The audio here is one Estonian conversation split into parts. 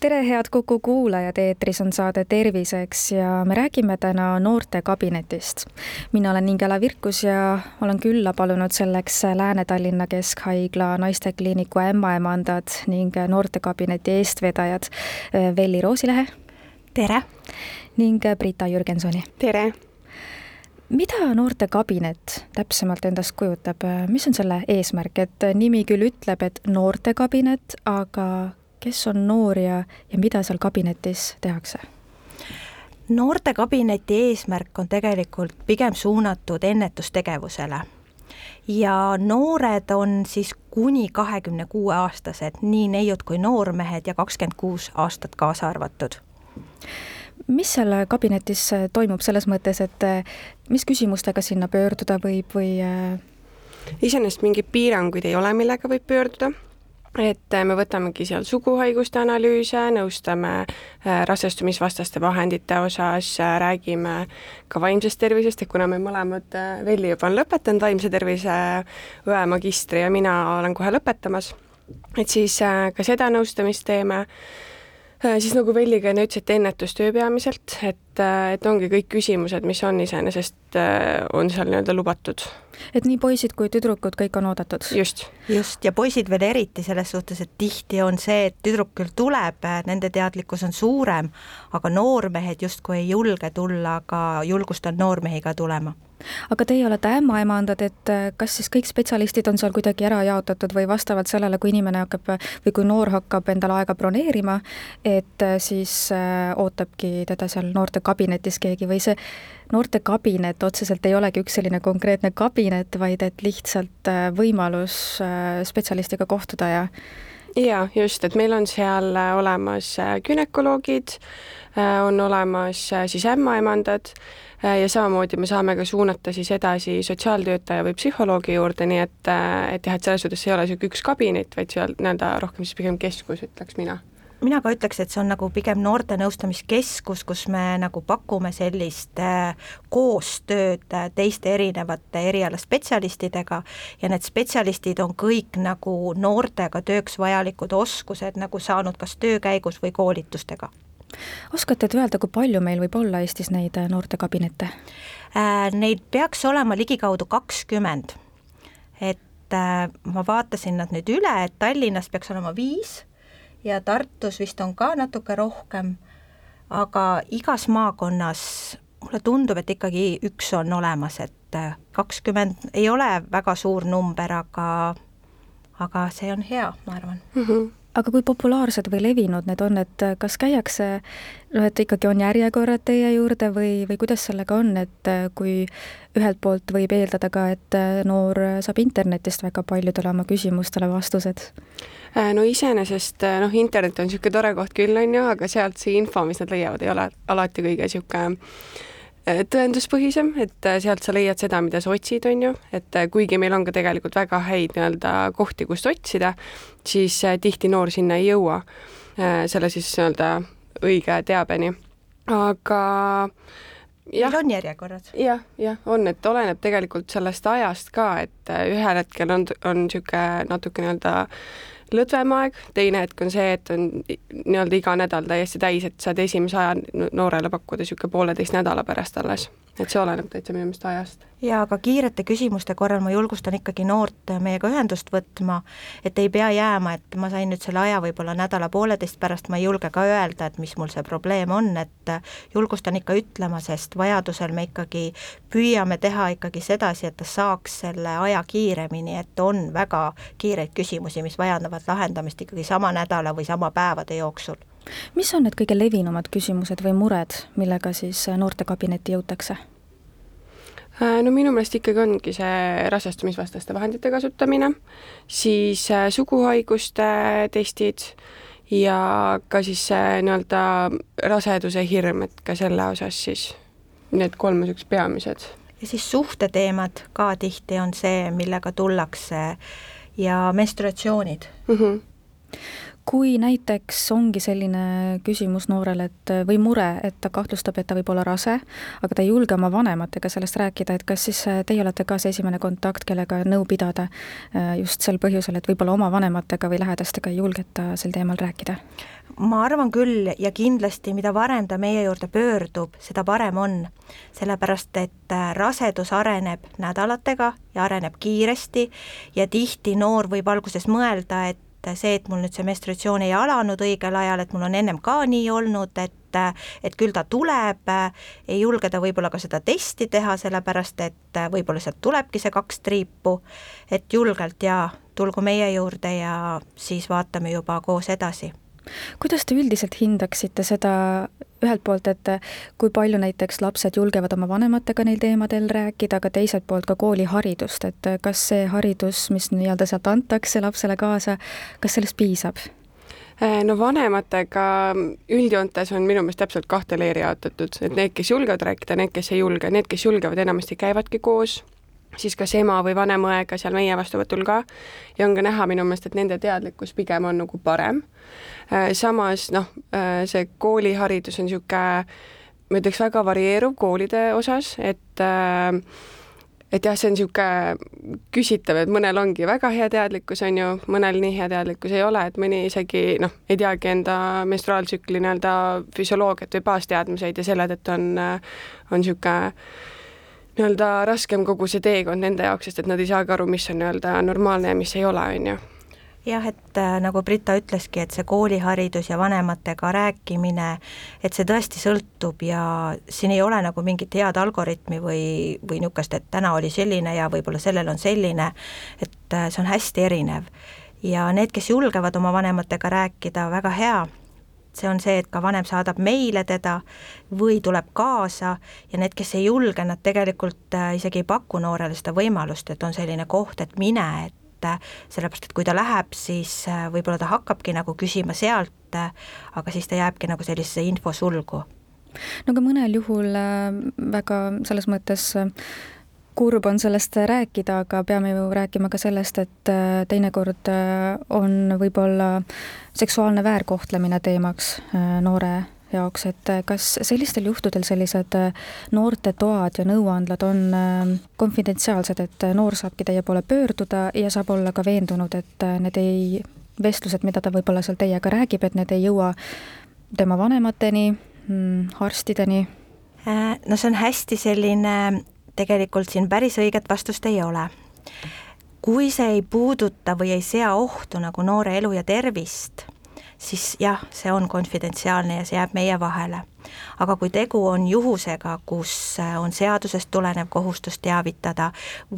tere, head Kuku kuulajad, eetris on saade Terviseks ja me räägime täna noortekabinetist. mina olen Ingela Virkus ja olen külla palunud selleks Lääne-Tallinna Keskhaigla naistekliiniku ämmaemandad ning noortekabineti eestvedajad eh, Velli Roosilehe. tere! ning Brita Jürgensoni. tere! mida noortekabinet täpsemalt endast kujutab, mis on selle eesmärk, et nimi küll ütleb, et noortekabinet, aga kes on noor ja, ja mida seal kabinetis tehakse? noortekabineti eesmärk on tegelikult pigem suunatud ennetustegevusele ja noored on siis kuni kahekümne kuue aastased, nii neiud kui noormehed ja kakskümmend kuus aastat kaasa arvatud mis seal kabinetis toimub selles mõttes, et mis küsimustega sinna pöörduda võib või? Äh? iseenesest mingeid piiranguid ei ole, millega võib pöörduda et äh, me võtamegi seal suguhaiguste analüüse, nõustame äh, rasestumisvastaste vahendite osas, äh, räägime ka vaimsest tervisest, et kuna me mõlemad, Velli juba on lõpetanud vaimse tervise õe magistri ja mina olen kohe lõpetamas, et siis ka seda nõustamist teeme siis nagu Velli ka enne ütles, et ennetustöö peamiselt, et, et ongi kõik küsimused, mis on iseenesest, on seal nii-öelda lubatud et nii poisid kui tüdrukud, kõik on oodatud? just. just, ja poisid veel eriti selles suhtes, et tihti on see, et tüdruk küll tuleb, nende teadlikkus on suurem, aga noormehed justkui ei julge tulla, aga julgustan noormehi ka tulema aga teie olete ämmaemandad, et äh, kas siis kõik spetsialistid on seal kuidagi ära jaotatud või vastavalt sellele, kui inimene hakkab või kui noor hakkab endale aega broneerima, et äh, siis äh, ootabki teda seal noortekabinetis keegi või see noortekabinet otseselt ei olegi üks selline konkreetne kabinet, vaid et lihtsalt äh, võimalus äh, spetsialistiga kohtuda ja jaa, just, et meil on seal äh, olemas gümnakoloogid, on olemas siis ämmaemandad ja samamoodi me saame ka suunata siis edasi sotsiaaltöötaja või psühholoogi juurde, nii et, et jah, et selles suhtes ei ole niisugune üks kabinet, vaid seal nii-öelda rohkem siis pigem keskus, ütleks mina mina ka ütleks, et see on nagu pigem noorte nõustamiskeskus, kus me nagu pakume sellist äh, koostööd äh, teiste erinevate erialaspetsialistidega ja need spetsialistid on kõik nagu noortega tööks vajalikud oskused nagu saanud kas töö käigus või koolitustega oskate te öelda, kui palju meil võib olla Eestis neid äh, noortekabinette? Neid peaks olema ligikaudu kakskümmend. et ma vaatasin nad nüüd üle, et Tallinnas peaks olema viis ja Tartus vist on ka natuke rohkem, aga igas maakonnas mulle tundub, et ikkagi üks on olemas, et kakskümmend ei ole väga suur number, aga aga see on hea, ma arvan mm. -hmm aga kui populaarsed või levinud need on, et kas käiakse, noh, et ikkagi on järjekorrad teie juurde või, või kuidas sellega on, et kui ühelt poolt võib eeldada ka, et noor saab internetist väga paljudele oma küsimustele vastused? Äh, no iseenesest äh, noh, internet on niisugune tore koht küll, on ju, aga sealt see info, mis nad leiavad, ei ole alati kõige niisugune äh, tõenduspõhisem, et sealt sa leiad seda, mida sa otsid, on ju, et kuigi meil on ka tegelikult väga häid nii-öelda kohti, kust otsida, siis tihti noor sinna ei jõua selle siis nii-öelda õige teabeni. aga jah, meil on järjekorrad ja,. jah, jah, on, et oleneb tegelikult sellest ajast ka, et ühel hetkel on, on niisugune natuke nii-öelda lõdvem aeg, teine hetk on see, et on nii-öelda iga nädal täiesti täis, et saad esimese aja noorele pakkuda niisugune pooleteist nädala pärast alles et see oleneb täitsa minu meelest ajast. Jaa, aga kiirete küsimuste korral ma julgustan ikkagi noort meiega ühendust võtma, et ei pea jääma, et ma sain nüüd selle aja võib-olla nädala-pooleteist pärast, ma ei julge ka öelda, et mis mul see probleem on, et julgustan ikka ütlema, sest vajadusel me ikkagi püüame teha ikkagi sedasi, et ta saaks selle aja kiiremini, et on väga kiireid küsimusi, mis vajavad lahendamist ikkagi sama nädala või sama päevade jooksul mis on need kõige levinumad küsimused või mured, millega siis noortekabinetti jõutakse? Äh, no minu meelest ikkagi ongi see rasestumisvastaste vahendite kasutamine, siis äh, suguhaiguste testid ja ka siis see nii-öelda raseduse hirm, et ka selle osas siis need kolm niisugused peamised. ja siis suhteteemad ka tihti on see, millega tullakse ja menstruatsioonid mm. -hmm kui näiteks ongi selline küsimus noorel, et või mure, et ta kahtlustab, et ta võib olla rase, aga ta ei julge oma vanematega sellest rääkida, et kas siis äh, teie olete ka see esimene kontakt, kellega nõu pidada äh, just sel põhjusel, et võib-olla oma vanematega või lähedastega ei julgeta sel teemal rääkida? ma arvan küll ja kindlasti, mida varem ta meie juurde pöördub, seda parem on. sellepärast, et äh, rasedus areneb nädalatega ja areneb kiiresti ja tihti noor võib alguses mõelda, et et see, et mul nüüd see menstratsioon ei alanud õigel ajal, et mul on ennem ka nii olnud, et et küll ta tuleb, ei julge ta võib-olla ka seda testi teha, sellepärast et võib-olla sealt tulebki see kaks triipu, et julgelt jaa, tulgu meie juurde ja siis vaatame juba koos edasi kuidas te üldiselt hindaksite seda ühelt poolt, et kui palju näiteks lapsed julgevad oma vanematega neil teemadel rääkida, aga teiselt poolt ka kooliharidust, et kas see haridus, mis nii-öelda sealt antakse lapsele kaasa, kas sellest piisab? Äh, no vanematega üldjoontes on minu meelest täpselt kahte leeri jaotatud, et need, kes julgevad rääkida, need, kes ei julge, need, kes julgevad, enamasti käivadki koos siis kas ema või vanem õega seal meie vastuvõtul ka ja on ka näha minu meelest, et nende teadlikkus pigem on nagu parem. Äh, samas noh, äh, see kooliharidus on niisugune, ma ütleks, väga varieeruv koolide osas, et äh, et jah, see on niisugune küsitav, et mõnel ongi väga hea teadlikkus, on ju, mõnel nii hea teadlikkus ei ole, et mõni isegi noh, ei teagi enda menstruaaltsükli nii-öelda füsioloogiat või baasteadmiseid ja selle tõttu on, on niisugune nii-öelda raskem kogu see teekond nende jaoks, sest et nad ei saagi aru, mis on nii-öelda normaalne ja mis ei ole, on ju. Jah, et äh, nagu Brita ütleski, et see kooliharidus ja vanematega rääkimine, et see tõesti sõltub ja siin ei ole nagu mingit head algoritmi või, või niisugust, et täna oli selline ja võib-olla sellel on selline, et äh, see on hästi erinev. ja need, kes julgevad oma vanematega rääkida, väga hea, see on see, et ka vanem saadab meile teda või tuleb kaasa ja need, kes ei julge, nad tegelikult äh, isegi ei paku noorele seda võimalust, et on selline koht, et mine, et äh, sellepärast, et kui ta läheb, siis äh, võib-olla ta hakkabki nagu küsima sealt, aga siis ta jääbki nagu sellisesse infosulgu. no aga mõnel juhul väga selles mõttes kurb on sellest rääkida, aga peame ju rääkima ka sellest, et äh, teinekord äh, on võib-olla seksuaalne väärkohtlemine teemaks äh, noore jaoks, et kas sellistel juhtudel sellised noortetoad ja nõuandlad on konfidentsiaalsed, et noor saabki teie poole pöörduda ja saab olla ka veendunud, et need ei, vestlused, mida ta võib-olla seal teiega räägib, et need ei jõua tema vanemateni, mm, arstideni? no see on hästi selline tegelikult siin päris õiget vastust ei ole. kui see ei puuduta või ei sea ohtu nagu noore elu ja tervist, siis jah, see on konfidentsiaalne ja see jääb meie vahele. aga kui tegu on juhusega, kus on seadusest tulenev kohustus teavitada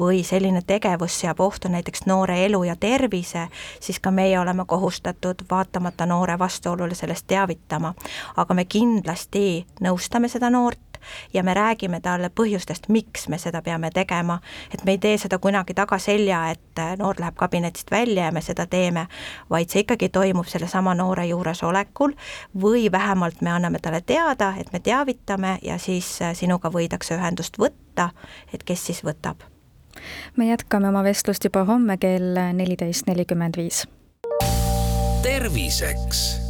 või selline tegevus seab ohtu näiteks noore elu ja tervise, siis ka meie oleme kohustatud vaatamata noore vastuolule sellest teavitama. aga me kindlasti nõustame seda noort, ja me räägime talle põhjustest, miks me seda peame tegema, et me ei tee seda kunagi tagaselja, et äh, noor läheb kabinetist välja ja me seda teeme, vaid see ikkagi toimub sellesama noore juuresolekul või vähemalt me anname talle teada, et me teavitame ja siis äh, sinuga võidakse ühendust võtta, et kes siis võtab. me jätkame oma vestlust juba homme kell neliteist nelikümmend viis. terviseks